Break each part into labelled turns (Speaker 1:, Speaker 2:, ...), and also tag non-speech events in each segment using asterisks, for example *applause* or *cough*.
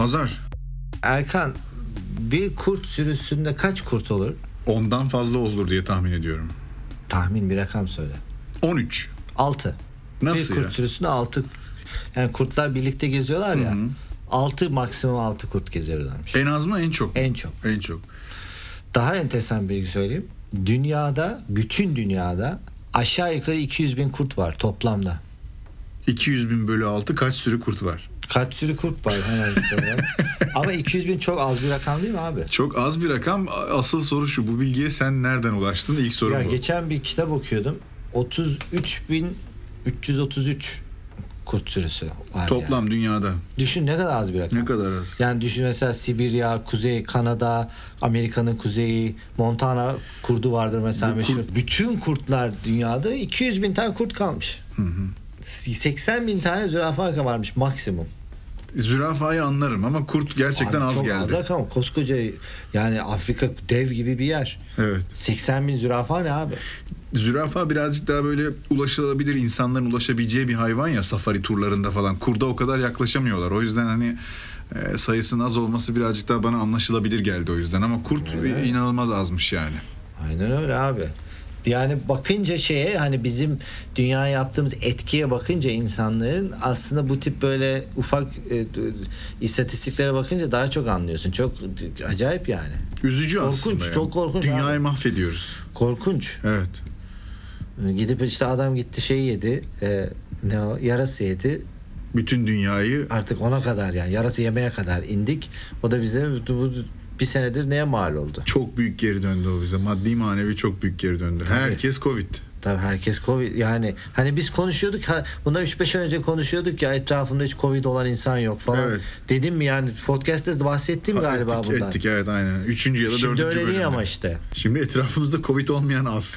Speaker 1: Azar.
Speaker 2: Erkan bir kurt sürüsünde kaç kurt olur?
Speaker 1: Ondan fazla olur diye tahmin ediyorum.
Speaker 2: Tahmin bir rakam söyle.
Speaker 1: 13.
Speaker 2: 6.
Speaker 1: Nasıl
Speaker 2: bir kurt
Speaker 1: ya?
Speaker 2: sürüsünde 6 yani kurtlar birlikte geziyorlar ya. 6 maksimum 6 kurt geziyorlarmış.
Speaker 1: En az mı en çok? mu?
Speaker 2: En çok.
Speaker 1: En çok.
Speaker 2: Daha enteresan bir bilgi söyleyeyim. Dünyada, bütün dünyada aşağı yukarı 200 bin kurt var toplamda.
Speaker 1: 200 bin bölü 6 kaç sürü kurt var?
Speaker 2: Kaç sürü kurt var hemen. *laughs* Ama 200 bin çok az bir rakam değil mi abi?
Speaker 1: Çok az bir rakam. Asıl soru şu. Bu bilgiye sen nereden ulaştın? İlk soru
Speaker 2: Ya
Speaker 1: bu.
Speaker 2: geçen bir kitap okuyordum. 33 bin 333 kurt sürüsü var
Speaker 1: Toplam
Speaker 2: yani.
Speaker 1: dünyada.
Speaker 2: Düşün ne kadar az bir rakam.
Speaker 1: Ne kadar az?
Speaker 2: Yani düşün mesela Sibirya, Kuzey Kanada, Amerika'nın kuzeyi, Montana kurdu vardır mesela
Speaker 1: Bu
Speaker 2: meşhur.
Speaker 1: kurt-
Speaker 2: Bütün kurtlar dünyada 200 bin tane kurt kalmış. 80 bin tane zürafa varmış maksimum.
Speaker 1: Zürafayı anlarım ama kurt gerçekten
Speaker 2: Abi
Speaker 1: az
Speaker 2: çok
Speaker 1: geldi.
Speaker 2: Az rakam. Koskoca yani Afrika dev gibi bir yer.
Speaker 1: Evet.
Speaker 2: 80 bin zürafa ne abi?
Speaker 1: Zürafa birazcık daha böyle ulaşılabilir insanların ulaşabileceği bir hayvan ya safari turlarında falan. Kurda o kadar yaklaşamıyorlar. O yüzden hani e, sayısının az olması birazcık daha bana anlaşılabilir geldi o yüzden. Ama kurt
Speaker 2: Evet.
Speaker 1: inanılmaz azmış yani.
Speaker 2: Aynen öyle abi. Yani bakınca şeye hani bizim dünya yaptığımız etkiye bakınca insanların aslında bu tip böyle ufak e, istatistiklere bakınca daha çok anlıyorsun. Çok acayip yani.
Speaker 1: Üzücü
Speaker 2: Korkunç,
Speaker 1: aslında. yani.
Speaker 2: çok korkunç
Speaker 1: Dünyayı
Speaker 2: abi.
Speaker 1: mahvediyoruz.
Speaker 2: Korkunç.
Speaker 1: Evet.
Speaker 2: Gidip işte adam gitti şey yedi. e, ne o? Yarası yedi.
Speaker 1: Bütün dünyayı
Speaker 2: Artık ona kadar yani yarası yemeye kadar indik. O da bize bu, bu bir senedir neye mal oldu?
Speaker 1: çok büyük geri döndü o bize. Maddi manevi çok büyük geri döndü. Herkes Covid.
Speaker 2: Tabii herkes Covid yani hani biz konuşuyorduk ha, bundan 3-5 ay önce konuşuyorduk ya etrafımda hiç Covid olan insan yok falan.
Speaker 1: Evet.
Speaker 2: Dedim mi yani podcast'te de bahsettim galiba
Speaker 1: ettik,
Speaker 2: bundan.
Speaker 1: ettik evet aynen. Üçüncü ya da
Speaker 2: Şimdi
Speaker 1: dördüncü
Speaker 2: öyle değil ama işte.
Speaker 1: Şimdi etrafımızda Covid olmayan az.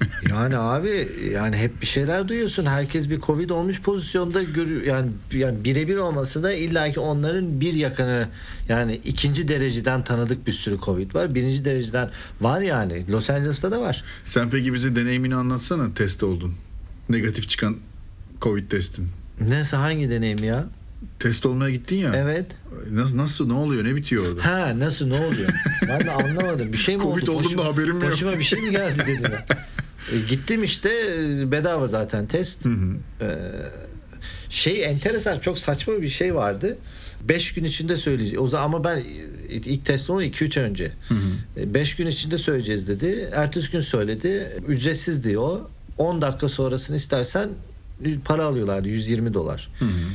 Speaker 1: *laughs*
Speaker 2: Yani abi yani hep bir şeyler duyuyorsun. Herkes bir Covid olmuş pozisyonda görüyor. Yani, yani birebir olması da illaki onların bir yakını yani ikinci dereceden tanıdık bir sürü Covid var. Birinci dereceden var yani. Los Angeles'ta da var.
Speaker 1: Sen peki bize deneyimini anlatsana test oldun. Negatif çıkan Covid testin.
Speaker 2: Neyse hangi deneyim ya?
Speaker 1: Test olmaya gittin ya.
Speaker 2: Evet.
Speaker 1: Nasıl nasıl ne oluyor ne bitiyor orada?
Speaker 2: Ha nasıl ne oluyor? Ben de anlamadım. Bir şey mi
Speaker 1: Covid
Speaker 2: oldu?
Speaker 1: oldum da haberim yok.
Speaker 2: Başıma bir şey mi geldi dedim. *laughs* E, gittim işte e, bedava zaten test. E, şey enteresan çok saçma bir şey vardı. 5 gün içinde söyleyeceğiz. O zaman ama ben ilk test onu 2-3 ay önce. 5 gün içinde söyleyeceğiz dedi. Ertesi gün söyledi. Ücretsizdi o. 10 dakika sonrasını istersen para alıyorlardı 120 dolar.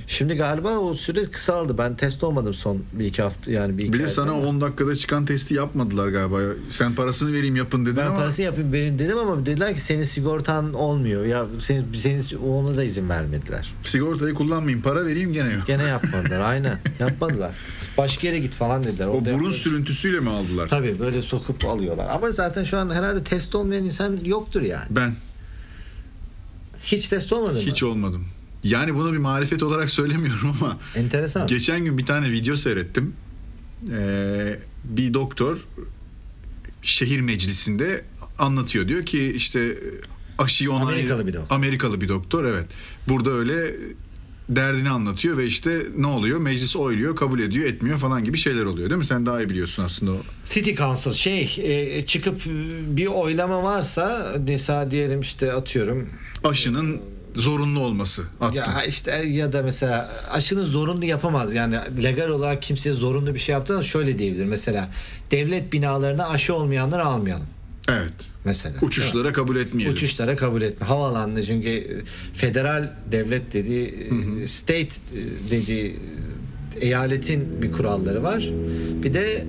Speaker 2: Şimdi galiba o süre kısaldı. Ben test olmadım son bir iki hafta yani bir iki
Speaker 1: Bir de sana
Speaker 2: ama.
Speaker 1: 10 dakikada çıkan testi yapmadılar galiba. Sen parasını vereyim yapın dedin
Speaker 2: Ben
Speaker 1: ama
Speaker 2: parasını yapayım verin dedim ama dediler ki senin sigortan olmuyor. Ya senin, senin ona da izin vermediler.
Speaker 1: sigortayı kullanmayayım para vereyim gene yok.
Speaker 2: Gene yapmadılar aynen. Yapmadılar. Başka yere git falan dediler.
Speaker 1: O
Speaker 2: Orada
Speaker 1: burun
Speaker 2: yapmadılar.
Speaker 1: sürüntüsüyle mi aldılar?
Speaker 2: Tabii böyle sokup alıyorlar. Ama zaten şu an herhalde test olmayan insan yoktur yani.
Speaker 1: Ben
Speaker 2: Hiç test olmadı mı?
Speaker 1: hiç olmadım. Yani bunu bir marifet olarak *laughs* söylemiyorum ama
Speaker 2: Enteresan.
Speaker 1: geçen gün bir tane video seyrettim. Ee, bir doktor şehir meclisinde anlatıyor. Diyor ki işte aşıyı onay...
Speaker 2: Amerikalı bir doktor.
Speaker 1: Amerikalı bir doktor evet. Burada öyle derdini anlatıyor ve işte ne oluyor? Meclis oyluyor, kabul ediyor, etmiyor falan gibi şeyler oluyor değil mi? Sen daha iyi biliyorsun aslında o.
Speaker 2: City Council şey e, çıkıp e, bir oylama varsa mesela diyelim işte atıyorum
Speaker 1: Aşının zorunlu olması. Attım.
Speaker 2: Ya işte ya da mesela aşının zorunlu yapamaz. Yani legal olarak kimseye zorunlu bir şey yaptığında şöyle diyebilir. Mesela devlet binalarına aşı olmayanları almayalım.
Speaker 1: Evet.
Speaker 2: Mesela.
Speaker 1: Uçuşlara kabul etmeyelim.
Speaker 2: Uçuşlara kabul etme. Havaalanında çünkü federal devlet dediği, e, state e, dediği eyaletin bir kuralları var. Bir de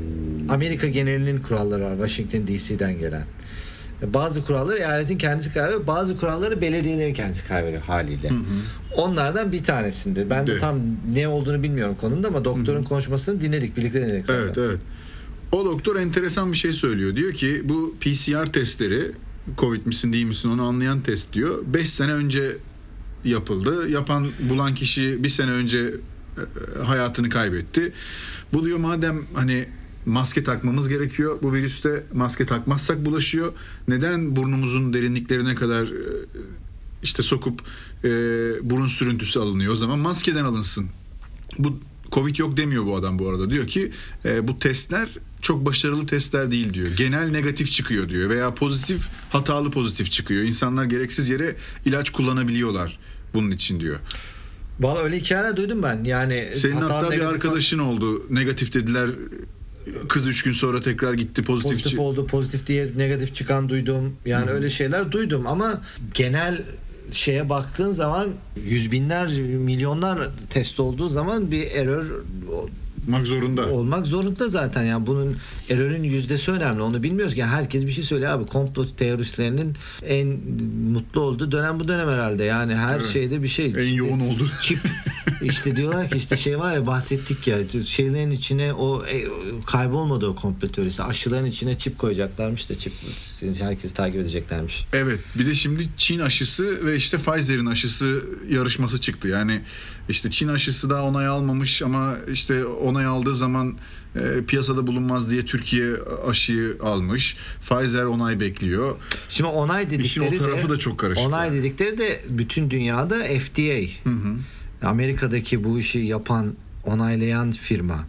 Speaker 2: Amerika genelinin kuralları var. Washington DC'den gelen. E, Bazı kuralları eyaletin kendisi karar veriyor. Bazı kuralları belediyelerin kendisi karar veriyor haliyle. Onlardan bir tanesinde. Ben de tam ne olduğunu bilmiyorum konumda ama doktorun konuşmasını dinledik. Birlikte dinledik zaten.
Speaker 1: Evet evet. O doktor enteresan bir şey söylüyor. Diyor ki bu PCR testleri Covid misin değil misin onu anlayan test diyor. 5 sene önce yapıldı. Yapan bulan kişi bir sene önce e, hayatını kaybetti. Bu diyor madem hani maske takmamız gerekiyor. Bu virüste maske takmazsak bulaşıyor. Neden burnumuzun derinliklerine kadar e, işte sokup e, burun sürüntüsü alınıyor? O zaman maskeden alınsın. Bu Covid yok demiyor bu adam bu arada. Diyor ki e, bu testler çok başarılı testler değil diyor. Genel negatif çıkıyor diyor veya pozitif hatalı pozitif çıkıyor. İnsanlar gereksiz yere ilaç kullanabiliyorlar bunun için diyor.
Speaker 2: Valla öyle hikayeler duydum ben. Yani
Speaker 1: Senin hatta, bir
Speaker 2: negatif-
Speaker 1: arkadaşın oldu. Negatif dediler. Kız üç gün sonra tekrar gitti pozitif.
Speaker 2: pozitif oldu, pozitif diye negatif çıkan duydum. Yani öyle şeyler duydum ama genel şeye baktığın zaman yüz binler, milyonlar test olduğu zaman bir error
Speaker 1: Olmak zorunda.
Speaker 2: olmak zorunda zaten. Yani bunun error'ün yüzdesi önemli. Onu bilmiyoruz ki. Herkes bir şey söylüyor abi. Komplo teoristlerinin en mutlu olduğu dönem bu dönem herhalde. Yani her
Speaker 1: Evet.
Speaker 2: şeyde bir şey.
Speaker 1: En
Speaker 2: İşte
Speaker 1: yoğun oldu.
Speaker 2: Çip. *laughs* İşte diyorlar ki işte şey var ya bahsettik ya şeylerin içine o e, kaybolmadı o komplo teorisi. Aşıların içine çip koyacaklarmış da çip herkes takip edeceklermiş.
Speaker 1: Evet bir de şimdi Çin aşısı ve işte Pfizer'in aşısı yarışması çıktı. Yani işte Çin aşısı daha onay almamış ama işte onay aldığı zaman e, piyasada bulunmaz diye Türkiye aşıyı almış. Pfizer onay bekliyor.
Speaker 2: Şimdi onay dedikleri
Speaker 1: İşin o tarafı
Speaker 2: de,
Speaker 1: da çok karışık
Speaker 2: Onay
Speaker 1: yani.
Speaker 2: dedikleri de bütün dünyada FDA. Amerika'daki bu işi yapan, onaylayan firma.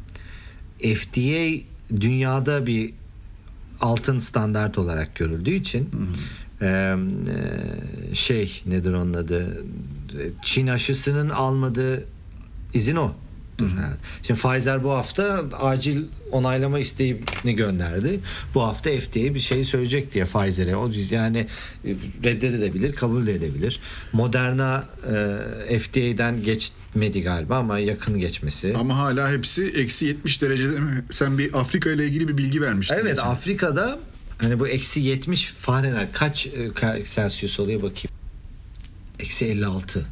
Speaker 2: FDA dünyada bir altın standart olarak görüldüğü için e, e, şey nedir onun adı Çin aşısının almadığı izin o. herhalde. Şimdi Pfizer bu hafta acil onaylama isteğini gönderdi. Bu hafta FDA bir şey söyleyecek diye Pfizer'e. O yani e, reddedebilir, kabul de edebilir. Moderna e, FDA'den geçmedi galiba ama yakın geçmesi.
Speaker 1: Ama hala hepsi eksi 70 derecede mi? Sen bir Afrika ile ilgili bir bilgi vermiştin.
Speaker 2: Evet
Speaker 1: geçen.
Speaker 2: Afrika'da hani bu eksi 70 Fahrenheit kaç e, Celsius oluyor bakayım. Eksi 56.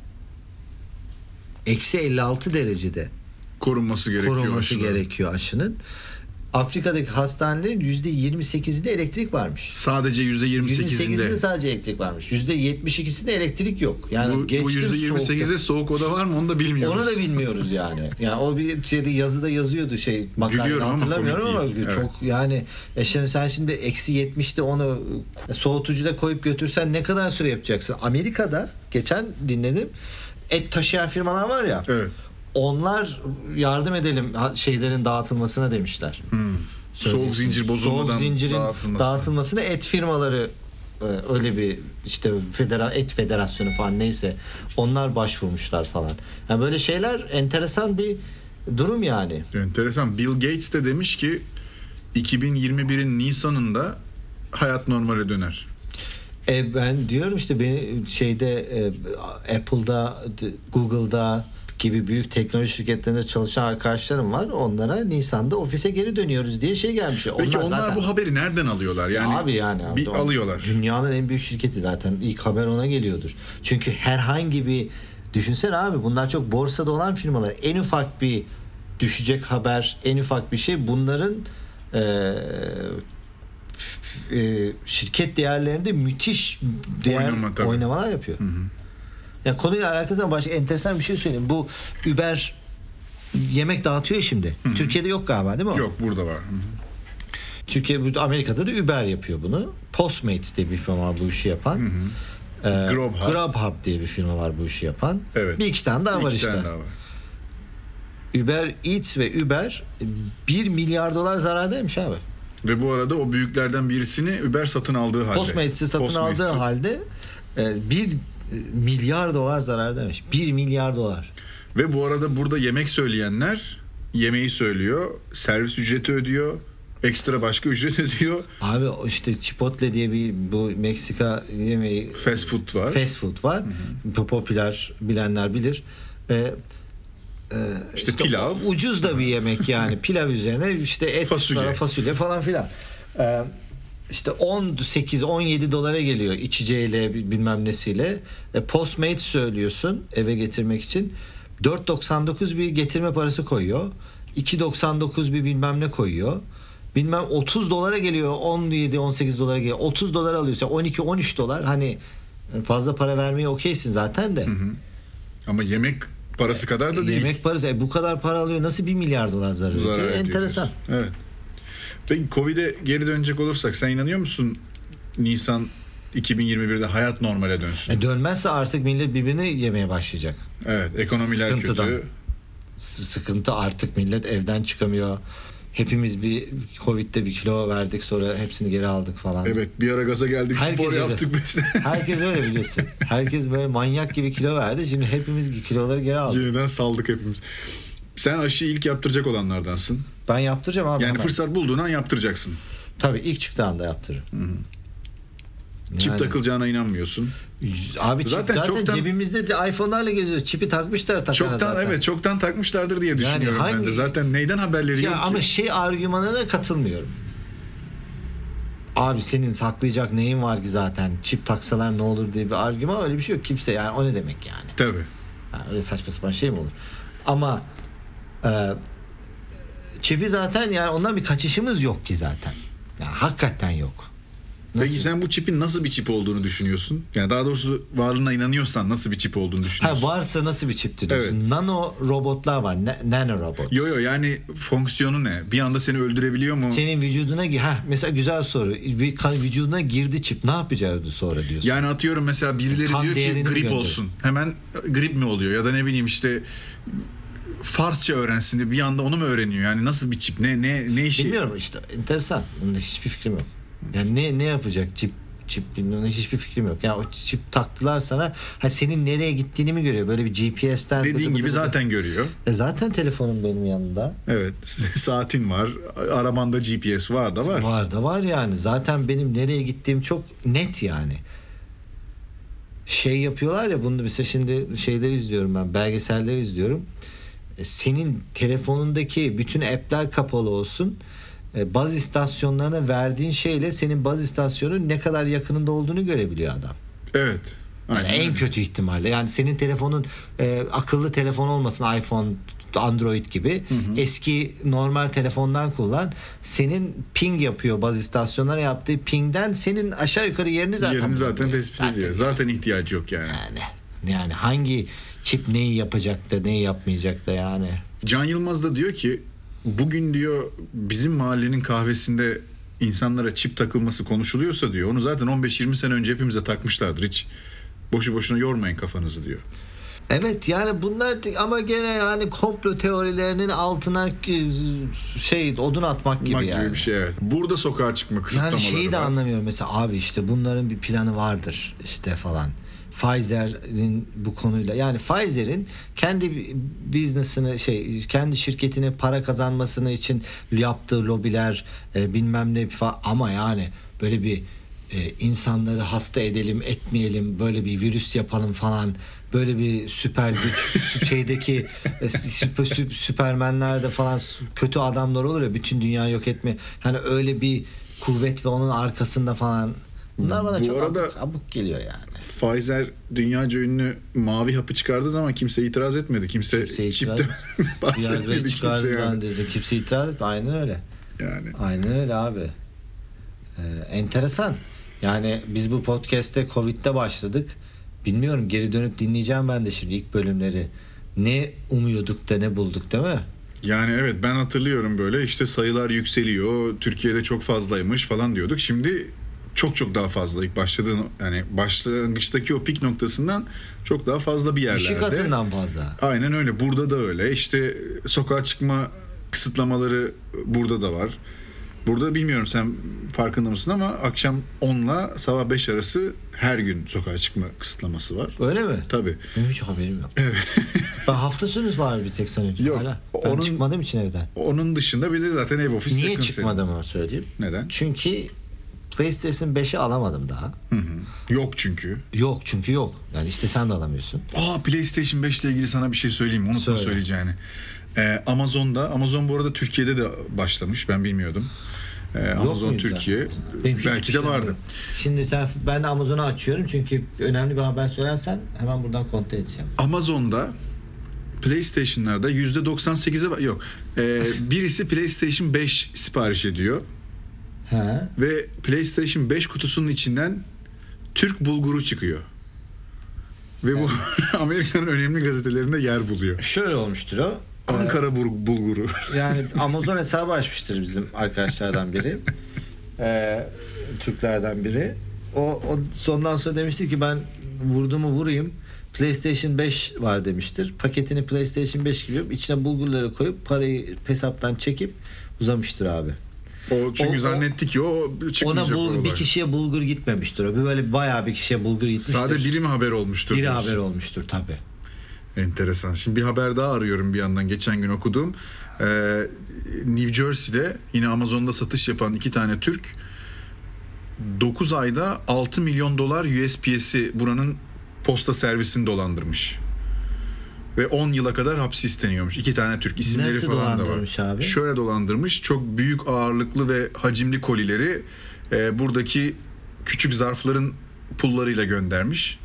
Speaker 2: Eksi 56 derecede
Speaker 1: korunması gerekiyor.
Speaker 2: korunması
Speaker 1: aşıların.
Speaker 2: gerekiyor aşının. Afrika'daki hastanelerin %28'inde elektrik varmış.
Speaker 1: Sadece yüzde 28'inde.
Speaker 2: %28'inde sadece elektrik varmış. %72'sinde elektrik yok. Yani
Speaker 1: Bu, bu
Speaker 2: geçtim
Speaker 1: yüzde 28'de
Speaker 2: soğukta.
Speaker 1: soğuk oda var mı onu da bilmiyoruz.
Speaker 2: Onu da bilmiyoruz yani. Yani o bir şeyde yazıda yazıyordu şey makalede
Speaker 1: ama
Speaker 2: hatırlamıyorum ama,
Speaker 1: değil. Evet.
Speaker 2: çok yani e şimdi sen şimdi eksi 70'te onu soğutucuda koyup götürsen ne kadar süre yapacaksın? Amerika'da geçen dinledim et taşıyan firmalar var ya.
Speaker 1: Evet.
Speaker 2: Onlar yardım edelim şeylerin dağıtılmasına demişler.
Speaker 1: Soğuk zincir bozulmadan
Speaker 2: Soğuk zincirin
Speaker 1: dağıtılması.
Speaker 2: dağıtılmasına et firmaları e, öyle bir işte federa et federasyonu falan neyse onlar başvurmuşlar falan. Yani böyle şeyler enteresan bir durum yani.
Speaker 1: Enteresan. Bill Gates de demiş ki 2021'in Nisan'ında hayat normale döner.
Speaker 2: E ben diyorum işte beni şeyde e, Apple'da, Google'da gibi büyük teknoloji şirketlerinde çalışan arkadaşlarım var. Onlara Nisan'da ofise geri dönüyoruz diye şey gelmiş.
Speaker 1: Peki onlar,
Speaker 2: zaten-
Speaker 1: bu haberi nereden alıyorlar? Yani
Speaker 2: abi yani abi,
Speaker 1: bir
Speaker 2: o
Speaker 1: alıyorlar.
Speaker 2: Dünyanın en büyük şirketi zaten ilk haber ona geliyordur. Çünkü herhangi bir düşünsene abi bunlar çok borsada olan firmalar. En ufak bir düşecek haber, en ufak bir şey bunların e, f- e, şirket değerlerinde müthiş değer
Speaker 1: Oynama tabii.
Speaker 2: oynamalar yapıyor. Yani konuyla alakası ama başka enteresan bir şey söyleyeyim. Bu Uber yemek dağıtıyor ya şimdi. Türkiye'de yok galiba değil mi? o?
Speaker 1: Yok burada var. Hı hı.
Speaker 2: Türkiye Amerika'da da Uber yapıyor bunu. Postmates diye bir firma var bu işi yapan. Ee,
Speaker 1: Grubhub.
Speaker 2: Grubhub diye bir firma var bu işi yapan.
Speaker 1: Evet.
Speaker 2: Bir iki tane daha var
Speaker 1: İki
Speaker 2: işte.
Speaker 1: tane daha var.
Speaker 2: Uber Eats ve Uber 1 milyar dolar zarardaymış abi.
Speaker 1: Ve bu arada o büyüklerden birisini Uber satın aldığı halde.
Speaker 2: Postmates'i satın
Speaker 1: Postmates'i.
Speaker 2: aldığı halde 1 milyar dolar zarardaymış. 1 milyar dolar.
Speaker 1: Ve bu arada burada yemek söyleyenler yemeği söylüyor. Servis ücreti ödüyor. Ekstra başka ücret *laughs* ödüyor.
Speaker 2: Abi işte Chipotle diye bir bu Meksika yemeği
Speaker 1: Fast food var.
Speaker 2: fast food var. Popüler bilenler bilir. Ee,
Speaker 1: işte,
Speaker 2: İşte
Speaker 1: pilav.
Speaker 2: Ucuz da bir yemek yani. Pilav üzerine işte et
Speaker 1: Fasulye.
Speaker 2: fasulye falan filan. Ee, işte 18-17 dolara geliyor içeceğiyle bilmem nesiyle. E, Postmates söylüyorsun eve getirmek için. 4.99 bir getirme parası koyuyor. 2.99 bir bilmem ne koyuyor. Bilmem 30 dolara geliyor. 17-18 dolara geliyor. 30 dolar alıyorsa 12-13 dolar hani fazla para vermeye okeysin zaten de.
Speaker 1: Ama yemek parası kadar da değil.
Speaker 2: Yemek parası e, bu kadar para alıyor nasıl 1 milyar dolar zarar ediyor? Enteresan.
Speaker 1: Evet. Peki Covid'e geri dönecek olursak sen inanıyor musun Nisan 2021'de hayat normale dönsün?
Speaker 2: E, dönmezse artık millet birbirini yemeye başlayacak.
Speaker 1: Evet, ekonomiler
Speaker 2: Sıkıntıdan.
Speaker 1: kötü.
Speaker 2: S- Sıkıntı artık millet evden çıkamıyor. Hepimiz bir Covid'de bir kilo verdik sonra hepsini geri aldık falan.
Speaker 1: Evet bir ara gaza geldik
Speaker 2: Herkes
Speaker 1: spor
Speaker 2: öyle.
Speaker 1: yaptık besle. *laughs*
Speaker 2: Herkes öyle biliyorsun. Herkes böyle manyak gibi kilo verdi. Şimdi hepimiz kiloları geri aldık.
Speaker 1: Yeniden saldık hepimiz. Sen aşıyı ilk yaptıracak olanlardansın.
Speaker 2: Ben yaptıracağım abi.
Speaker 1: Yani
Speaker 2: hemen.
Speaker 1: fırsat bulduğun an yaptıracaksın.
Speaker 2: Tabii ilk çıktığı anda yaptırırım.
Speaker 1: Çip
Speaker 2: Yani-
Speaker 1: takılacağına inanmıyorsun.
Speaker 2: Abi çip
Speaker 1: Zaten
Speaker 2: zaten,
Speaker 1: çoktan-
Speaker 2: cebimizde de iPhone'larla geziyoruz. Çipi takmışlar takana
Speaker 1: Çoktan
Speaker 2: zaten.
Speaker 1: evet çoktan takmışlardır diye düşünüyorum ben de.
Speaker 2: hangi-
Speaker 1: Zaten neyden haberleri
Speaker 2: Ya
Speaker 1: yok
Speaker 2: ama
Speaker 1: ki?
Speaker 2: şey argümanına katılmıyorum. Abi senin saklayacak neyin var ki zaten? Çip taksalar ne olur diye bir argüman öyle bir şey yok. Kimse yani o ne demek yani?
Speaker 1: Tabii.
Speaker 2: Ha, öyle saçma sapan şey mi olur? Ama e, çipi zaten yani ondan bir kaçışımız yok ki zaten. Yani hakikaten yok. Nasıl?
Speaker 1: Peki sen bu çipin nasıl bir çip olduğunu düşünüyorsun? Yani daha doğrusu varlığına inanıyorsan nasıl bir çip olduğunu
Speaker 2: Ha,
Speaker 1: düşünüyorsun?
Speaker 2: varsa nasıl bir çiptir diyorsun?
Speaker 1: Evet.
Speaker 2: Nano robotlar var. Ne, nano robot.
Speaker 1: Yo yo yani fonksiyonu ne? Bir anda seni öldürebiliyor mu?
Speaker 2: Senin vücuduna ha mesela güzel soru. Vücuduna girdi çip. Ne yapacağız sonra diyorsun?
Speaker 1: Yani atıyorum mesela birileri
Speaker 2: Kan
Speaker 1: diyor ki grip
Speaker 2: gönder.
Speaker 1: olsun. Hemen grip mi oluyor ya da ne bileyim işte Farsça öğrensin diye bir anda onu mu öğreniyor? Yani nasıl bir çip? Ne ne ne işi?
Speaker 2: Bilmiyorum işte enteresan. Bunda hiçbir fikrim yok. Yani ne ne yapacak çip çip bilmem hiçbir fikrim yok. Yani o çip taktılar sana ha senin nereye gittiğini mi görüyor? Böyle bir GPS'ten
Speaker 1: Dediğin
Speaker 2: bıdı
Speaker 1: gibi
Speaker 2: bıdı bıdı.
Speaker 1: zaten görüyor.
Speaker 2: E zaten telefonum benim yanımda.
Speaker 1: Evet. *laughs* Saatin var. Arabanda GPS var da var.
Speaker 2: Var da var yani. Zaten benim nereye gittiğim çok net yani. Şey yapıyorlar ya bunu mesela şimdi şeyleri izliyorum ben belgeselleri izliyorum. E, Senin telefonundaki bütün app'ler kapalı olsun. E, Baz istasyonlarına verdiğin şeyle senin baz istasyonun ne kadar yakınında olduğunu görebiliyor adam.
Speaker 1: Evet.
Speaker 2: Yani
Speaker 1: Aynen
Speaker 2: en
Speaker 1: öyle.
Speaker 2: kötü ihtimalle. Yani senin telefonun e, akıllı telefon olmasın iPhone, Android gibi. Eski normal telefondan kullan. Senin ping yapıyor baz istasyonlara yaptığı pingden senin aşağı yukarı yerini zaten
Speaker 1: Yerini zaten tespit ediyor. Zaten ihtiyacı yok yani.
Speaker 2: Yani yani hangi çip neyi yapacak da neyi yapmayacak da yani.
Speaker 1: Can Yılmaz da diyor ki bugün diyor bizim mahallenin kahvesinde insanlara çip takılması konuşuluyorsa diyor onu zaten 15-20 sene önce hepimize takmışlardır hiç boşu boşuna yormayın kafanızı diyor.
Speaker 2: Evet yani bunlar ama gene yani komplo teorilerinin altına e, şey odun atmak gibi
Speaker 1: Bak
Speaker 2: yani.
Speaker 1: gibi bir şey evet. Burada sokağa çıkma
Speaker 2: Yani
Speaker 1: kısıtlamaları
Speaker 2: şeyi de
Speaker 1: var.
Speaker 2: anlamıyorum mesela abi işte bunların bir planı vardır işte falan. Pfizer'in bu konuyla. Yani Pfizer'in kendi business'ını şey kendi şirketine para kazanmasını için yaptığı lobiler e, bilmem ne falan ama yani böyle bir e, insanları hasta edelim etmeyelim böyle bir virüs yapalım falan böyle bir süper güç *laughs* şeydeki e, süper, sü- süpermenlerde falan kötü adamlar olur ya bütün dünya yok etme. Hani öyle bir kuvvet ve onun arkasında falan bunlar bana
Speaker 1: Bu
Speaker 2: çok
Speaker 1: arada-
Speaker 2: abuk, abuk geliyor yani.
Speaker 1: Pfizer dünyaca ünlü mavi hapı çıkardığı zaman kimse itiraz etmedi. Kimse,
Speaker 2: Kimse
Speaker 1: çipte *laughs* *laughs* bahsetmedi kimse yani.
Speaker 2: zannediyorsun. Kimse itiraz etmiyor. Aynen öyle.
Speaker 1: yani.
Speaker 2: Aynen öyle abi. Ee, enteresan. Yani biz bu podcast'te Covid'de başladık. Bilmiyorum geri dönüp dinleyeceğim ben de şimdi ilk bölümleri. Ne umuyorduk da ne bulduk değil mi?
Speaker 1: Yani evet ben hatırlıyorum böyle işte sayılar yükseliyor. Türkiye'de çok fazlaymış falan diyorduk. Şimdi çok çok daha fazla ilk başladığın yani başlangıçtaki o pik noktasından çok daha fazla bir yerlerde.
Speaker 2: İki katından fazla.
Speaker 1: Aynen öyle. Burada da öyle. İşte sokağa çıkma kısıtlamaları burada da var. Burada bilmiyorum sen farkında mısın ama akşam 10 ile sabah 5 arası her gün sokağa çıkma kısıtlaması var.
Speaker 2: Öyle mi?
Speaker 1: Tabii.
Speaker 2: Benim hiç haberim yok. *laughs* ben hafta sonu var bir tek sanıyordum
Speaker 1: Yok,
Speaker 2: hala. Ben
Speaker 1: onun-
Speaker 2: çıkmadığım için evden.
Speaker 1: Onun dışında bir de zaten ev ofis
Speaker 2: Niye
Speaker 1: yakın senin.
Speaker 2: çıkmadığımı söyleyeyim.
Speaker 1: Neden?
Speaker 2: Çünkü PlayStation 5'i alamadım daha.
Speaker 1: Hı hı. Yok çünkü.
Speaker 2: Yok çünkü yok. Yani istesen de alamıyorsun.
Speaker 1: Aa PlayStation 5 ile ilgili sana bir şey söyleyeyim? Unutma
Speaker 2: Söyle.
Speaker 1: söyleyeceğini. Ee, Amazon'da, Amazon bu arada Türkiye'de de başlamış. Ben bilmiyordum. Ee, Amazon Türkiye.
Speaker 2: Benim
Speaker 1: Belki de vardı.
Speaker 2: yok. Şimdi sen ben de Amazon'u açıyorum çünkü önemli bir haber söylersen hemen buradan kontrol edeceğim.
Speaker 1: Amazon'da PlayStation'larda %98'e va- yok. Ee, birisi PlayStation 5 sipariş ediyor
Speaker 2: He.
Speaker 1: ve PlayStation 5 kutusunun içinden Türk bulguru çıkıyor. Ve bu *laughs* Amerika'nın önemli gazetelerinde yer buluyor.
Speaker 2: Şöyle olmuştur o.
Speaker 1: Ankara bul- bulguru. *laughs*
Speaker 2: Yani Amazon hesabı açmıştır bizim arkadaşlardan biri. *laughs* Ee, Türklerden biri. O, o sondan sonra demişti ki ben vurduğumu vurayım. PlayStation 5 var demiştir. Paketini PlayStation 5 gibi içine bulgurları koyup parayı hesaptan çekip uzamıştır abi.
Speaker 1: O çünkü
Speaker 2: O-
Speaker 1: zannetti ki o
Speaker 2: Ona
Speaker 1: çıkmayacak
Speaker 2: bulgur, bir kişiye bulgur gitmemiştir o. Bir Böyle bayağı bir kişiye bulgur gitmiştir.
Speaker 1: Sadece biri mi haber olmuştur?
Speaker 2: Biri
Speaker 1: diyorsun?
Speaker 2: haber olmuştur tabi.
Speaker 1: Enteresan. Şimdi bir haber daha arıyorum bir yandan. Geçen gün okuduğum. Ee, New Jersey'de yine Amazon'da satış yapan iki tane Türk 9 ayda 6 milyon dolar USPS'i buranın posta servisini dolandırmış. Ve 10 yıla kadar hapis isteniyormuş. İki tane Türk isimleri
Speaker 2: Nasıl
Speaker 1: falan da var.
Speaker 2: abi?
Speaker 1: Şöyle dolandırmış. Çok büyük ağırlıklı ve hacimli kolileri e, buradaki küçük zarfların pullarıyla göndermiş.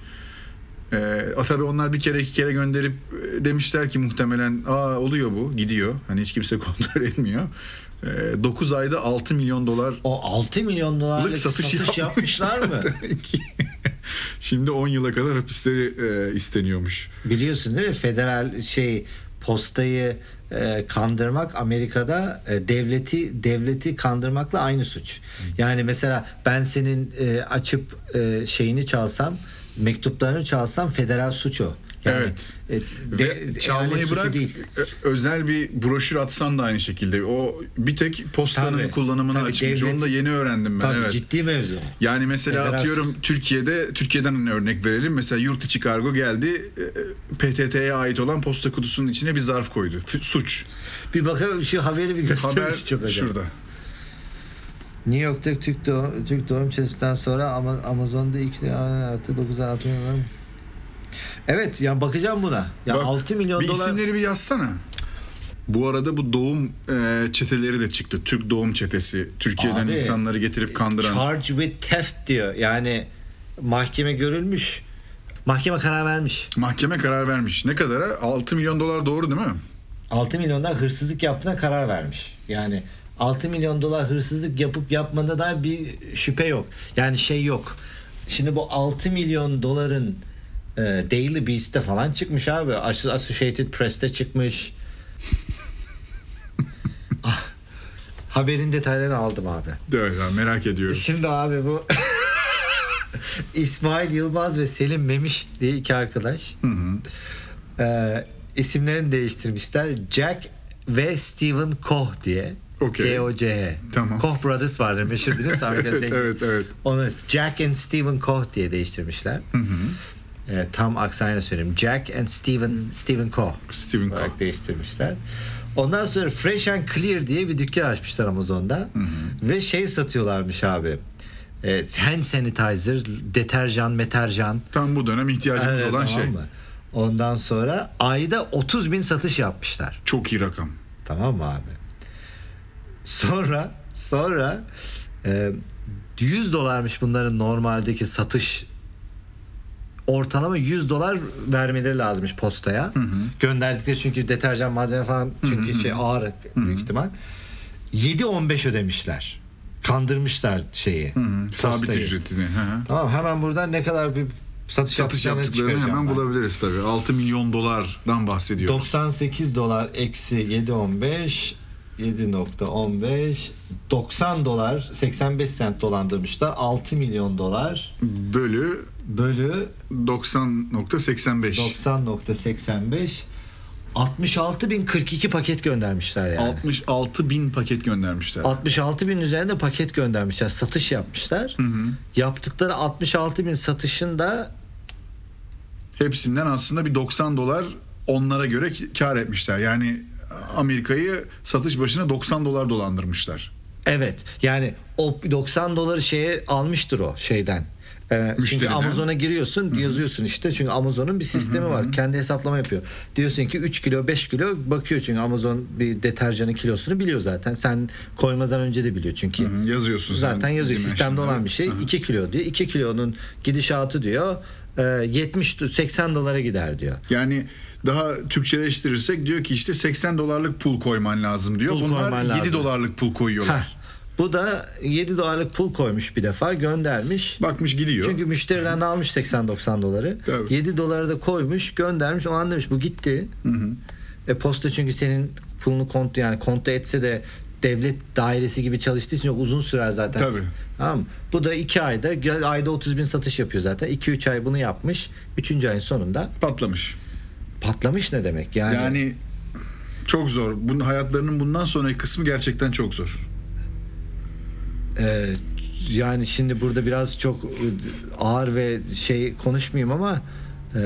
Speaker 1: Ee, tabii onlar bir kere iki kere gönderip e, demişler ki muhtemelen aa oluyor bu gidiyor. Hani hiç kimse *laughs* kontrol etmiyor. Ee, 9 ayda 6 milyon dolar
Speaker 2: O 6 milyon dolarlık
Speaker 1: satış,
Speaker 2: satış, yapmışlar mı? *laughs*
Speaker 1: Şimdi 10 yıla kadar hapisleri e, isteniyormuş.
Speaker 2: Biliyorsun değil mi? Federal şey postayı e, kandırmak Amerika'da e, devleti devleti kandırmakla aynı suç. Yani mesela ben senin e, açıp e, şeyini çalsam mektuplarını çalsam federal suç o. Yani,
Speaker 1: Evet.
Speaker 2: et-
Speaker 1: Ve
Speaker 2: de-
Speaker 1: çalmayı
Speaker 2: eyalet suçu
Speaker 1: bırak
Speaker 2: değil.
Speaker 1: ö- özel bir broşür atsan da aynı şekilde. O bir tek postanın
Speaker 2: Tabii,
Speaker 1: kullanımını
Speaker 2: tabii, devlet-
Speaker 1: Onu da yeni öğrendim ben.
Speaker 2: Tabii
Speaker 1: evet.
Speaker 2: ciddi mevzu.
Speaker 1: Yani mesela
Speaker 2: Federal-
Speaker 1: atıyorum Türkiye'de Türkiye'den hani örnek verelim. Mesela yurt içi kargo geldi. e, PTT'ye ait olan posta kutusunun içine bir zarf koydu. Suç.
Speaker 2: Bir bakalım şu haberi bir gösterir
Speaker 1: Haber
Speaker 2: çok acayip.
Speaker 1: şurada.
Speaker 2: New York'ta Türk doğum, Türk doğum çetesinden sonra Ama- Amazon'da ilk artı 9 6 milyon. Evet ya bakacağım buna. Ya
Speaker 1: Bak,
Speaker 2: 6 milyon
Speaker 1: bir
Speaker 2: dolar
Speaker 1: isimleri bir yazsana. Bu arada bu doğum e, çeteleri de çıktı. Türk doğum çetesi. Türkiye'den
Speaker 2: Abi,
Speaker 1: insanları getirip kandıran.
Speaker 2: charge with theft diyor. Yani mahkeme görülmüş. Mahkeme karar vermiş.
Speaker 1: Mahkeme karar vermiş. Ne kadara? 6 milyon dolar doğru değil mi?
Speaker 2: 6 milyondan hırsızlık yaptığına karar vermiş. Yani 6 milyon dolar hırsızlık yapıp yapmada da bir şüphe yok. Yani şey yok. Şimdi bu 6 milyon doların e, Daily Beast'te falan çıkmış abi. As- Associated Press'te çıkmış. *laughs* ah, haberin detaylarını aldım abi.
Speaker 1: Evet abi, merak ediyorum.
Speaker 2: Şimdi abi bu *laughs* İsmail Yılmaz ve Selim Memiş diye iki arkadaş. Ee, isimlerini değiştirmişler. Jack ve Stephen Koch diye.
Speaker 1: Okey.
Speaker 2: K-O-C-H.
Speaker 1: Tamam.
Speaker 2: Koch Brothers vardır meşhur bilir misin? *laughs*
Speaker 1: Evet,
Speaker 2: zengin.
Speaker 1: evet, evet.
Speaker 2: Onu Jack and Stephen Koch diye değiştirmişler. Ee, tam aksanıyla söyleyeyim. Jack and Stephen Stephen Koch
Speaker 1: Stephen
Speaker 2: olarak
Speaker 1: Koch.
Speaker 2: değiştirmişler. Ondan sonra Fresh and Clear diye bir dükkan açmışlar Amazon'da. Ve şey satıyorlarmış abi. E, hand sanitizer, deterjan, meterjan.
Speaker 1: Tam bu dönem ihtiyacımız
Speaker 2: Evet,
Speaker 1: olan
Speaker 2: tamam
Speaker 1: şey.
Speaker 2: mı? Ondan sonra ayda 30 bin satış yapmışlar.
Speaker 1: Çok iyi rakam.
Speaker 2: Tamam mı abi? Sonra sonra e, 100 dolarmış bunların normaldeki satış ortalama 100 dolar vermeleri lazımmış postaya. Gönderdikleri çünkü deterjan malzeme falan çünkü şey ağır büyük ihtimal. 7-15 ödemişler. Kandırmışlar şeyi.
Speaker 1: Sabit
Speaker 2: postayı.
Speaker 1: ücretini. Hı hı.
Speaker 2: Tamam hemen buradan ne kadar bir satış,
Speaker 1: Satış
Speaker 2: yaptıklarını
Speaker 1: hemen
Speaker 2: ben.
Speaker 1: bulabiliriz tabii. 6 milyon dolardan bahsediyor.
Speaker 2: 98 dolar eksi 7.15 7.15 90 dolar 85 sent dolandırmışlar 6 milyon dolar
Speaker 1: Bölü
Speaker 2: bölü
Speaker 1: 90.85.
Speaker 2: 90.85 66 bin 42 paket göndermişler yani.
Speaker 1: 66 bin paket göndermişler.
Speaker 2: 66 bin üzerinde paket göndermişler. Satış yapmışlar. Yaptıkları 66 bin satışın da
Speaker 1: Hepsinden aslında bir 90 dolar onlara göre kar etmişler. Yani Amerika'yı satış başına 90 dolar dolandırmışlar.
Speaker 2: Evet yani o 90 doları şeye almıştır o şeyden. Ee, çünkü. Amazon'a giriyorsun yazıyorsun işte. Çünkü Amazon'un bir sistemi var. kendi hesaplama yapıyor. Diyorsun ki 3 kilo 5 kilo bakıyor. Çünkü Amazon bir deterjanın kilosunu biliyor zaten. Sen koymadan önce de biliyor çünkü.
Speaker 1: Hı, Yazıyorsun sen
Speaker 2: Zaten yazıyor. sistemde olan bir şey 2 kilo diyor. 2 kilonun gidişatı diyor e, 70 80 dolara gider diyor.
Speaker 1: Yani daha Türkçeleştirirsek diyor ki işte 80 dolarlık pul koyman lazım diyor.
Speaker 2: Pul
Speaker 1: Bunlar
Speaker 2: koyman
Speaker 1: 7
Speaker 2: lazım.
Speaker 1: dolarlık pul koyuyorlar.
Speaker 2: Heh. Bu da 7 dolarlık pul koymuş bir defa göndermiş.
Speaker 1: Bakmış gidiyor.
Speaker 2: Çünkü müşteriden almış 80-90 doları.
Speaker 1: Tabii.
Speaker 2: 7 doları da koymuş göndermiş. O an demiş bu gitti. E posta çünkü senin pulunu kontu yani kontu etse de devlet dairesi gibi çalıştığı için çok uzun sürer zaten.
Speaker 1: Tabii.
Speaker 2: Tamam mı? Bu da iki ayda gö- ayda 30 bin satış yapıyor zaten. 2-3 ay bunu yapmış. Üçüncü ayın sonunda
Speaker 1: Patlamış.
Speaker 2: patlamış ne demek? Yani,
Speaker 1: Yani çok zor. Bunun hayatlarının bundan sonraki kısmı gerçekten çok zor.
Speaker 2: e, yani şimdi burada biraz çok e, ağır ve şey konuşmayayım ama e,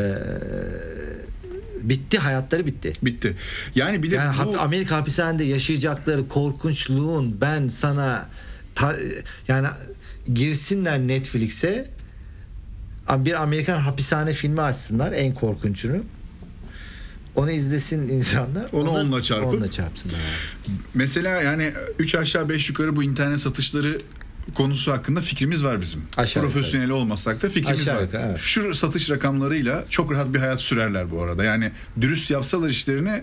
Speaker 2: bitti hayatları bitti.
Speaker 1: Bitti. Yani bir de
Speaker 2: Yani
Speaker 1: bu
Speaker 2: Amerika hapishanede yaşayacakları korkunçluğun ben sana ta- yani girsinler Netflix'e bir Amerikan hapishane filmi açsınlar en korkunçunu. Onu izlesin insanlar.
Speaker 1: Onu onunla çarpıp-
Speaker 2: Onunla çarpsınlar.
Speaker 1: mesela yani 3 aşağı 5 yukarı bu internet satışları konusu hakkında fikrimiz var bizim.
Speaker 2: Aşağı
Speaker 1: Profesyonel olmasak da fikrimiz
Speaker 2: Aşağı
Speaker 1: var.
Speaker 2: yukarı, evet.
Speaker 1: Şu satış rakamlarıyla çok rahat bir hayat sürerler bu arada. Yani dürüst yapsalar işlerini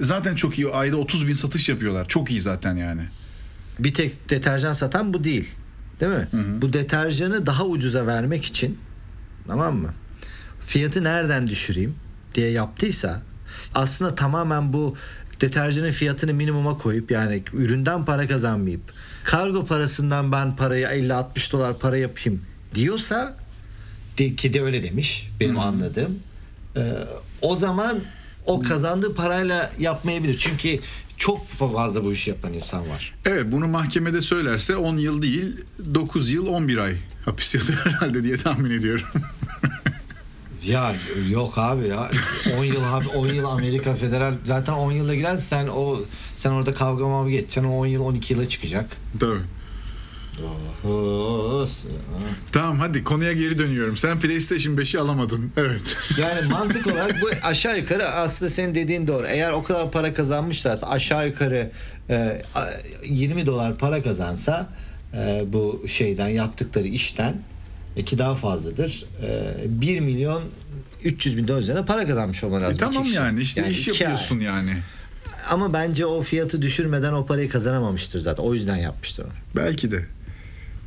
Speaker 1: zaten çok iyi. Ayda 30 bin satış yapıyorlar. Çok iyi zaten yani.
Speaker 2: Bir tek deterjan satan bu değil. Değil mi? Bu deterjanı daha ucuza vermek için tamam mı? Fiyatı nereden düşüreyim diye yaptıysa aslında tamamen bu deterjanın fiyatını minimuma koyup yani üründen para kazanmayıp kargo parasından ben parayı 50-60 dolar para yapayım diyorsa de, ki de öyle demiş benim anladığım. Ee, o zaman o kazandığı parayla yapmayabilir. Çünkü çok fazla bu işi yapan insan var.
Speaker 1: Evet bunu mahkemede söylerse 10 yıl değil 9 yıl 11 ay hapis yatar *laughs* herhalde diye tahmin ediyorum. *laughs*
Speaker 2: Ya yok abi ya 10 yıl abi 10 yıl Amerika federal zaten 10 yılda girersen sen o sen orada kavga mavga geçeceksin o 10 yıl 12 yıla çıkacak.
Speaker 1: Tabii. Tamam hadi konuya geri dönüyorum. Sen PlayStation 5'i alamadın. *laughs* Evet.
Speaker 2: Yani mantık olarak bu aşağı yukarı aslında senin dediğin doğru. Eğer o kadar para kazanmışlarsa aşağı yukarı e, a- 20 dolar para kazansa e, bu şeyden yaptıkları işten e, ki daha fazladır. E, 1 milyon 300 bin dolar üzerine para kazanmış olman
Speaker 1: E
Speaker 2: lazım.
Speaker 1: tamam
Speaker 2: iki kişi.
Speaker 1: yani işte iş
Speaker 2: iki ay.
Speaker 1: yapıyorsun yani.
Speaker 2: Ama bence o fiyatı düşürmeden o parayı kazanamamıştır zaten. O yüzden yapmıştır onu.
Speaker 1: Belki de.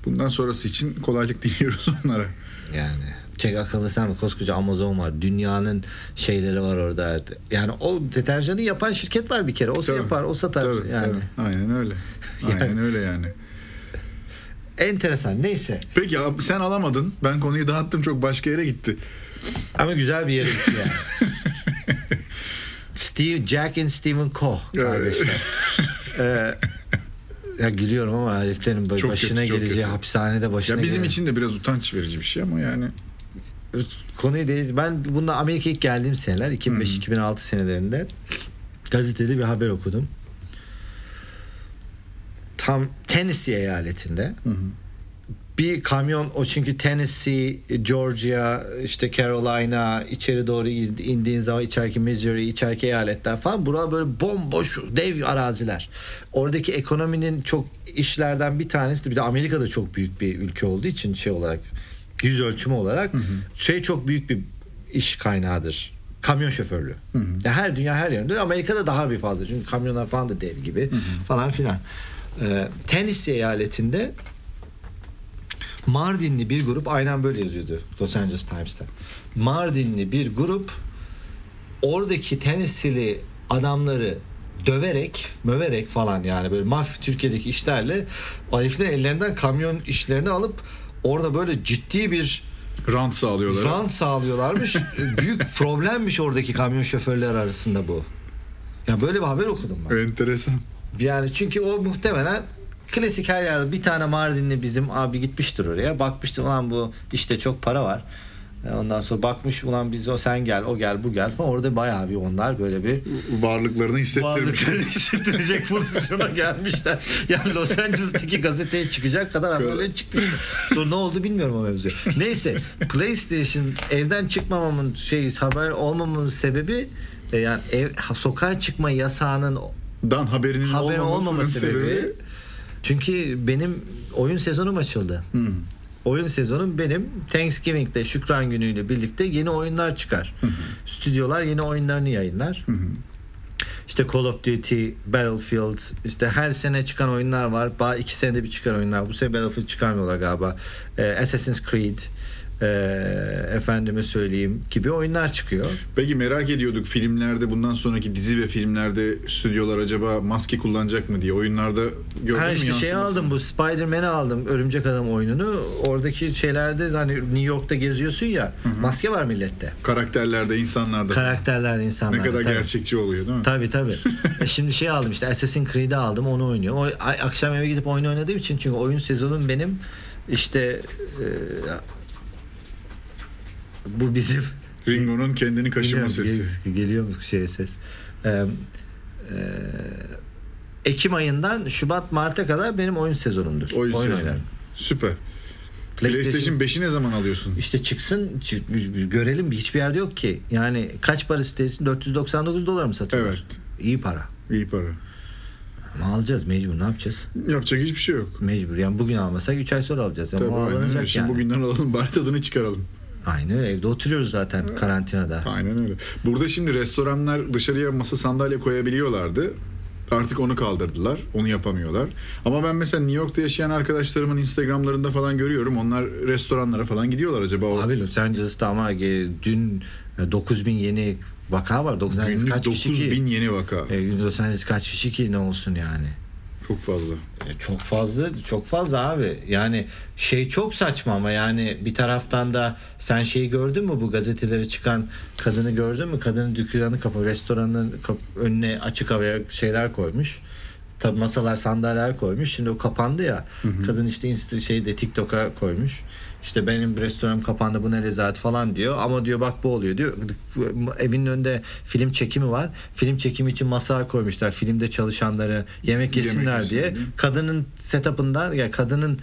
Speaker 1: Bundan sonrası için kolaylık *laughs* diliyoruz onlara.
Speaker 2: Yani çek akıllı sen mi? Koskoca Amazon var. Dünyanın şeyleri var orada. Yani o deterjanı yapan şirket var bir kere. O
Speaker 1: Tabii.
Speaker 2: yapar, o satar.
Speaker 1: Tabii,
Speaker 2: yani
Speaker 1: tabii. Aynen öyle. *laughs* Aynen öyle yani.
Speaker 2: enteresan. Neyse.
Speaker 1: Peki abi sen alamadın. Ben konuyu dağıttım çok başka yere gitti.
Speaker 2: Ama güzel bir yere gitti yani. *laughs* Steve, Jack and Stephen Koch kardeşler. Ee, ya gülüyorum ama heriflerin böyle
Speaker 1: Çok
Speaker 2: başına
Speaker 1: kötü, çok
Speaker 2: geleceği
Speaker 1: kötü.
Speaker 2: hapishanede başına
Speaker 1: Ya bizim
Speaker 2: gelen-
Speaker 1: için de biraz utanç verici bir şey ama yani.
Speaker 2: konuyu değil. Ben bunda Amerika'ya ilk geldiğim seneler 2005-2006 senelerinde gazetede bir haber okudum. Tam Tennessee eyaletinde bir kamyon o çünkü Tennessee, Georgia, işte Carolina içeri doğru indiğin zaman içeriki Missouri, içeriki eyaletler falan bura böyle bomboş dev araziler. Oradaki ekonominin çok işlerden bir tanesi de bir de Amerika'da çok büyük bir ülke olduğu için şey olarak yüz ölçümü olarak şey çok büyük bir iş kaynağıdır. Kamyon şoförlüğü. Ya her dünya her yerinde. Amerika'da daha bir fazla. Çünkü kamyonlar falan da dev gibi falan filan. Ee, Tennessee eyaletinde Mardinli bir grup aynen böyle yazıyordu Los Angeles Times'ta. Mardinli bir grup oradaki Tennessee'li adamları döverek, möverek falan yani böyle mafya Türkiye'deki işlerle heriflerin ellerinden kamyon işlerini alıp orada böyle ciddi bir
Speaker 1: Rant sağlıyorlar.
Speaker 2: rant sağlıyorlarmış. *laughs* Büyük problemmiş oradaki kamyon şoförler arasında bu. Ya böyle bir haber okudum ben.
Speaker 1: Enteresan.
Speaker 2: Yani çünkü o muhtemelen klasik her yerde bir tane Mardinli bizim abi gitmiştir oraya. Bakmıştır ulan bu işte çok para var. E, Ondan sonra bakmış ulan biz o sen gel o gel bu gel falan. Orada bayağı bir onlar böyle bir
Speaker 1: Varlıklarını hissettirmiş.
Speaker 2: varlıklarını hissettirecek *laughs* pozisyona gelmişler. Yani Los Angeles'taki gazeteye çıkacak kadar haberleri çıkmışlar. Sonra ne oldu bilmiyorum o mevzu. Neyse PlayStation evden çıkmamamın şey haber olmamamın sebebi e, yani ev, sokağa çıkma yasağının
Speaker 1: Dan haberinin
Speaker 2: haberin
Speaker 1: olmamasının
Speaker 2: olmama sebebi,
Speaker 1: sebebi.
Speaker 2: Çünkü benim oyun sezonum açıldı. Oyun sezonum benim Thanksgiving'de Şükran günüyle birlikte yeni oyunlar çıkar. Stüdyolar yeni oyunlarını yayınlar. İşte Call of Duty, Battlefield, işte her sene çıkan oyunlar var. Ba iki senede bir çıkan oyunlar. Bu sene Battlefield çıkarmıyorlar galiba. Ee, Assassin's Creed, e, efendime söyleyeyim gibi oyunlar çıkıyor.
Speaker 1: Peki merak ediyorduk filmlerde bundan sonraki dizi ve filmlerde stüdyolar acaba maske kullanacak mı diye oyunlarda gördün
Speaker 2: Ha
Speaker 1: mü
Speaker 2: işte şey aldım bu Spider-Man'i aldım Örümcek Adam oyununu. Oradaki şeylerde hani New York'ta geziyorsun ya maske var millette.
Speaker 1: Karakterlerde, insanlarda
Speaker 2: Karakterler insanlar.
Speaker 1: ne kadar gerçekçi oluyor değil mi?
Speaker 2: Tabii tabii. *laughs* E Şimdi şey aldım işte Assassin's Creed'i aldım onu oynuyorum. O, akşam eve gidip oyun oynadığım için çünkü oyun sezonum benim işte e, bu bizim *laughs*
Speaker 1: Ringo'nun kendini kaşıma sesi.
Speaker 2: gel- Geliyor mu şey ses? Ee, e, Ekim ayından Şubat Mart'a kadar benim oyun sezonumdur.
Speaker 1: Oyun
Speaker 2: oyun
Speaker 1: sezonu.
Speaker 2: oynarım.
Speaker 1: Süper.
Speaker 2: PlayStation-
Speaker 1: PlayStation 5'i ne zaman alıyorsun?
Speaker 2: İşte çıksın görelim hiçbir yerde yok ki. Yani kaç para sitesi? 499 dolar mı satıyorlar?
Speaker 1: Evet.
Speaker 2: İyi para.
Speaker 1: İyi para.
Speaker 2: Ama alacağız mecbur ne yapacağız?
Speaker 1: Yapacak hiçbir şey yok.
Speaker 2: Mecbur yani bugün almasak 3 ay sonra alacağız. Yani
Speaker 1: Tabii, aynen öyle. Şimdi
Speaker 2: yani.
Speaker 1: bugünden alalım bari tadını çıkaralım.
Speaker 2: Öyle evde oturuyoruz zaten karantinada.
Speaker 1: Aynen öyle. Burada şimdi restoranlar dışarıya masa sandalye koyabiliyorlardı. Artık onu kaldırdılar. Onu yapamıyorlar. Ama ben mesela New York'ta yaşayan arkadaşlarımın Instagram'larında falan görüyorum. Onlar restoranlara falan gidiyorlar acaba. O
Speaker 2: Abi Los Angeles'ta ama e, dün e, 9000 yeni vaka var. Los Angeles
Speaker 1: günlük
Speaker 2: kaç kişi ki?
Speaker 1: 9000 yeni vaka.
Speaker 2: E, Los Angeles kaç kişi ki ne olsun yani?
Speaker 1: Çok fazla.
Speaker 2: E, çok fazla çok fazla abi. Yani şey çok saçma ama yani bir taraftan da sen şeyi gördün mü bu gazetelere çıkan kadını gördün mü? Kadının dükkanı kapı restoranın kap- önüne açık havaya şeyler koymuş. Tabi masalar sandalyeler koymuş. Şimdi o kapandı ya. Kadın işte insta şeyde TikTok'a koymuş. İşte benim restoranım kapandı bu ne rezalet falan diyor. Ama diyor bak bu oluyor diyor. Evinin önünde film çekimi var. Film çekimi için masa koymuşlar. Filmde çalışanları yemek yesinler
Speaker 1: yesin
Speaker 2: diye.
Speaker 1: diye.
Speaker 2: Kadının setup'ından ya kadının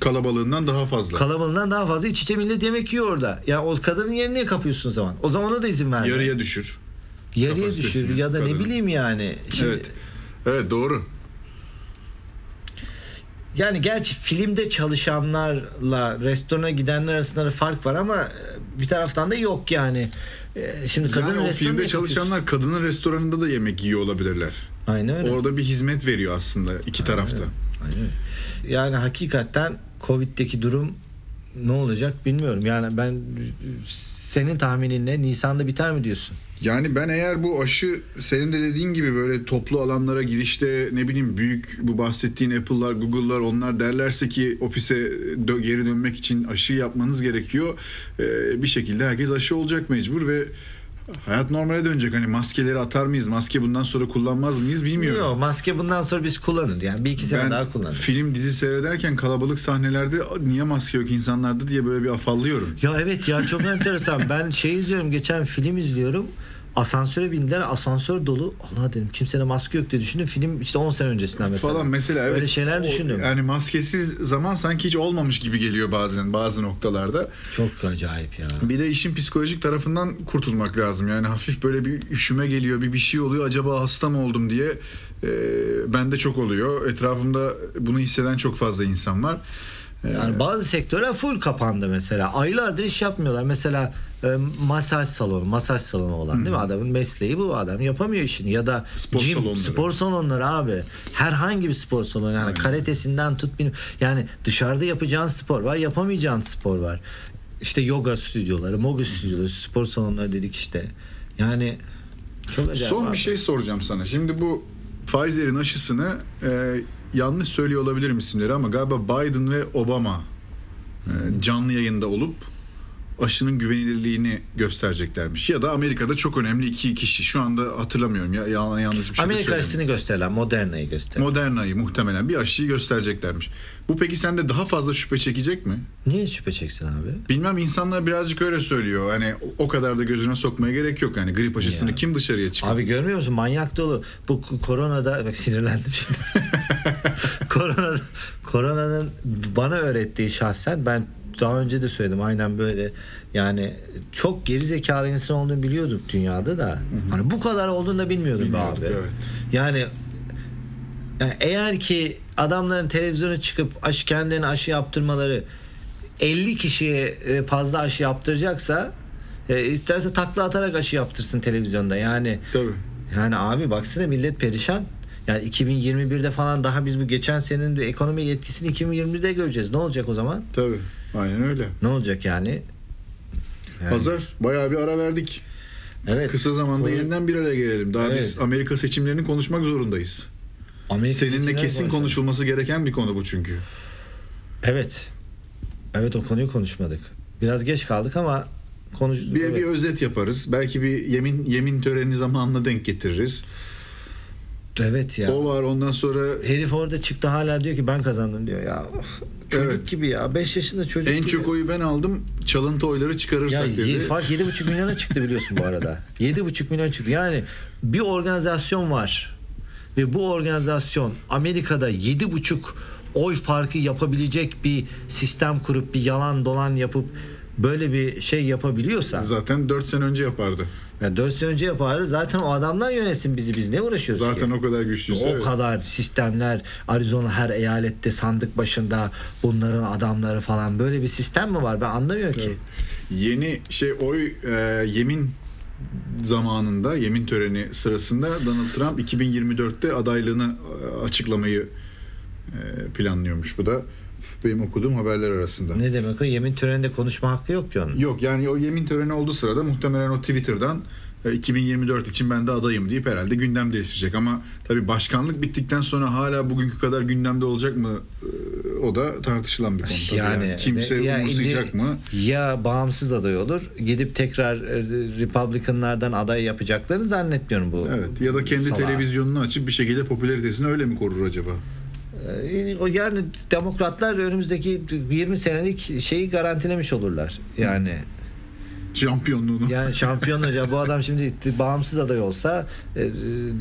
Speaker 1: Kalabalığından daha fazla.
Speaker 2: kalabalığından daha fazla iç içe millet yemek yiyor orada. Ya o kadının yerini niye kapıyorsun o zaman? O zaman ona da izin verme.
Speaker 1: Yarıya düşür.
Speaker 2: Yarıya düşür ya da ne
Speaker 1: kadının.
Speaker 2: bileyim yani. Şimdi,
Speaker 1: Evet. Evet doğru.
Speaker 2: Yani gerçi filmde çalışanlarla restorana gidenler arasında da fark var ama e, bir taraftan da yok yani. E, Şimdi kadın
Speaker 1: yani o filmde çalışanlar kadının restoranında da yemek yiyor olabilirler.
Speaker 2: Aynen öyle.
Speaker 1: Orada bir hizmet veriyor aslında iki tarafta.
Speaker 2: Aynen öyle. Yani hakikaten Covid'deki durum ne olacak bilmiyorum. Yani ben senin tahminin ne? Nisan'da biter mi diyorsun?
Speaker 1: Yani ben eğer bu aşı senin de dediğin gibi böyle toplu alanlara girişte ne bileyim büyük bu bahsettiğin Apple'lar, Google'lar onlar derlerse ki ofise dö- geri dönmek için aşı yapmanız gerekiyor. Ee, bir şekilde herkes aşı olacak mecbur ve hayat normale dönecek. Hani maskeleri atar mıyız? Maske bundan sonra kullanmaz mıyız bilmiyorum.
Speaker 2: Yok maske bundan sonra biz kullanır. Yani bir iki sene
Speaker 1: ben
Speaker 2: daha kullanırız.
Speaker 1: film dizi seyrederken kalabalık sahnelerde niye maske yok insanlarda diye böyle bir afallıyorum.
Speaker 2: Ya evet ya çok *laughs* enteresan. Ben şey izliyorum geçen film izliyorum. Asansöre bindiler asansör dolu. Allah dedim kimsenin maske yok diye düşündüm. Film işte 10 sene öncesinden mesela.
Speaker 1: falan mesela evet.
Speaker 2: Öyle şeyler
Speaker 1: O-
Speaker 2: düşündüm.
Speaker 1: Yani maskesiz zaman sanki hiç olmamış gibi geliyor bazen bazı noktalarda.
Speaker 2: Çok acayip ya.
Speaker 1: Bir de işin psikolojik tarafından kurtulmak lazım. Yani hafif böyle bir üşüme geliyor, bir bir şey oluyor. Acaba hasta mı oldum diye e, bende çok oluyor. Etrafımda bunu hisseden çok fazla insan var. E,
Speaker 2: Yani bazı sektörler full kapandı mesela. Aylardır iş yapmıyorlar. Mesela e, masaj salonu, masaj salonu olan değil mi? Adamın mesleği bu. Adam yapamıyor işini. Ya da
Speaker 1: Spor
Speaker 2: gym,
Speaker 1: salonları.
Speaker 2: spor salonları abi. Herhangi bir spor salonu. Yani karatesinden tut benim. Yani dışarıda yapacağın spor var, yapamayacağın spor var. İşte yoga stüdyoları, moga stüdyoları, spor salonları dedik işte. Yani çok acayip.
Speaker 1: Son
Speaker 2: abi.
Speaker 1: bir şey soracağım sana. Şimdi bu Pfizer'in aşısını e, yanlış söylüyor olabilirim isimleri ama galiba Biden ve Obama e, canlı yayında olup aşının güvenilirliğini göstereceklermiş. Ya da Amerika'da çok önemli iki kişi. Şu anda hatırlamıyorum. Ya, yalan yanlış bir şey
Speaker 2: Amerika aşısını gösterilen Moderna'yı göster.
Speaker 1: Moderna'yı muhtemelen bir aşıyı göstereceklermiş. Bu peki sende daha fazla şüphe çekecek mi?
Speaker 2: Niye şüphe çeksin abi?
Speaker 1: Bilmem insanlar birazcık öyle söylüyor. Hani o- kadar da gözüne sokmaya gerek yok. Yani grip aşısını
Speaker 2: Ya.
Speaker 1: kim dışarıya çıkıyor?
Speaker 2: Abi görmüyor musun? Manyak dolu. Bu koronada bak sinirlendim şimdi. *laughs* Korona koronanın bana öğrettiği şahsen ben daha önce de söyledim aynen böyle yani çok geri zekalı insan olduğunu biliyorduk dünyada da. Hani bu kadar olduğunu da bilmiyordum
Speaker 1: Bilmiyorduk,
Speaker 2: abi.
Speaker 1: evet.
Speaker 2: Yani, yani eğer ki adamların televizyona çıkıp aşı kendilerine aşı yaptırmaları 50 kişiye e, fazla aşı yaptıracaksa e, isterse takla atarak aşı yaptırsın televizyonda. Yani
Speaker 1: Tabii.
Speaker 2: yani abi baksana millet perişan. Yani 2021'de falan daha biz bu geçen senenin ekonomi etkisini 2021'de göreceğiz. Ne olacak o zaman?
Speaker 1: Tabii. Aynen öyle.
Speaker 2: Ne olacak yani? Yani-
Speaker 1: Pazar bayağı bir ara verdik.
Speaker 2: Evet.
Speaker 1: Kısa zamanda
Speaker 2: Konu-
Speaker 1: yeniden bir araya gelelim. Daha
Speaker 2: Evet.
Speaker 1: biz Amerika seçimlerini konuşmak zorundayız.
Speaker 2: Amerika
Speaker 1: Seninle kesin
Speaker 2: konuşalım.
Speaker 1: konuşulması gereken bir konu bu çünkü.
Speaker 2: Evet. Evet o konuyu konuşmadık. Biraz geç kaldık ama konuş.
Speaker 1: Bir,
Speaker 2: evet.
Speaker 1: bir özet yaparız. Belki bir yemin yemin töreni zamanına denk getiririz.
Speaker 2: Evet ya.
Speaker 1: O var ondan sonra
Speaker 2: Herif orada çıktı hala diyor ki ben kazandım diyor ya. Çocuk
Speaker 1: Evet.
Speaker 2: gibi ya. 5 yaşında çocuk
Speaker 1: en
Speaker 2: gibi.
Speaker 1: çok oyu ben aldım. Çalıntı oyları
Speaker 2: ya
Speaker 1: çıkarırsak
Speaker 2: ye-
Speaker 1: dedi.
Speaker 2: fark 7,5 milyona çıktı biliyorsun bu arada. 7,5 milyon çıktı. Yani bir organizasyon var ve bu organizasyon Amerika'da 7,5 oy farkı yapabilecek bir sistem kurup bir yalan dolan yapıp böyle bir şey yapabiliyorsa
Speaker 1: Zaten 4 sene önce yapardı.
Speaker 2: Yani 4 sene önce yapardı zaten o adamlar yönetsin bizi biz ne uğraşıyoruz ki?
Speaker 1: Zaten o kadar güçlüyüz.
Speaker 2: O
Speaker 1: evet.
Speaker 2: kadar sistemler Arizona her eyalette sandık başında bunların adamları falan böyle bir sistem mi var ben anlamıyorum ki.
Speaker 1: Yeni şey oy e, yemin zamanında yemin töreni sırasında Donald Trump 2024'te adaylığını e, açıklamayı planlıyormuş. Bu da benim okuduğum haberler arasında.
Speaker 2: Ne demek o yemin töreninde konuşma hakkı yok ki onun.
Speaker 1: Yok yani o yemin töreni olduğu sırada muhtemelen o Twitter'dan e, 2024 için ben de adayım deyip herhalde gündem değiştirecek ama tabii başkanlık bittikten sonra hala bugünkü kadar gündemde olacak mı e, o da tartışılan bir konu. Tabii
Speaker 2: Yani,
Speaker 1: kimse
Speaker 2: ya
Speaker 1: umursayacak
Speaker 2: indi-
Speaker 1: mı?
Speaker 2: Ya bağımsız aday olur. Gidip tekrar e, Republicanlardan aday yapacaklarını zannetmiyorum bu.
Speaker 1: Evet ya da kendi
Speaker 2: salağa.
Speaker 1: televizyonunu açıp bir şekilde popülaritesini öyle mi korur acaba?
Speaker 2: Ee, O yani demokratlar önümüzdeki 20 senelik şeyi garantilemiş olurlar. Yani
Speaker 1: Şampiyonluğunu.
Speaker 2: yani şampiyonlar ya bu adam şimdi bağımsız aday olsa e,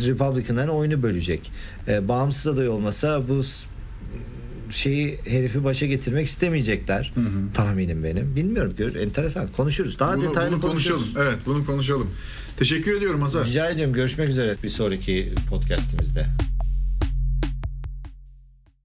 Speaker 2: Republican'ların oyunu bölecek. E, bağımsız aday olmasa bu şeyi herifi başa getirmek istemeyecekler. Tahminim benim. Bilmiyorum. Gör, enteresan. Konuşuruz. Daha
Speaker 1: Bunu,
Speaker 2: detaylı
Speaker 1: bunu
Speaker 2: konuşuruz.
Speaker 1: konuşalım. Evet bunu konuşalım. Teşekkür ediyorum Hazar.
Speaker 2: Rica ediyorum. Görüşmek üzere bir sonraki podcast'imizde.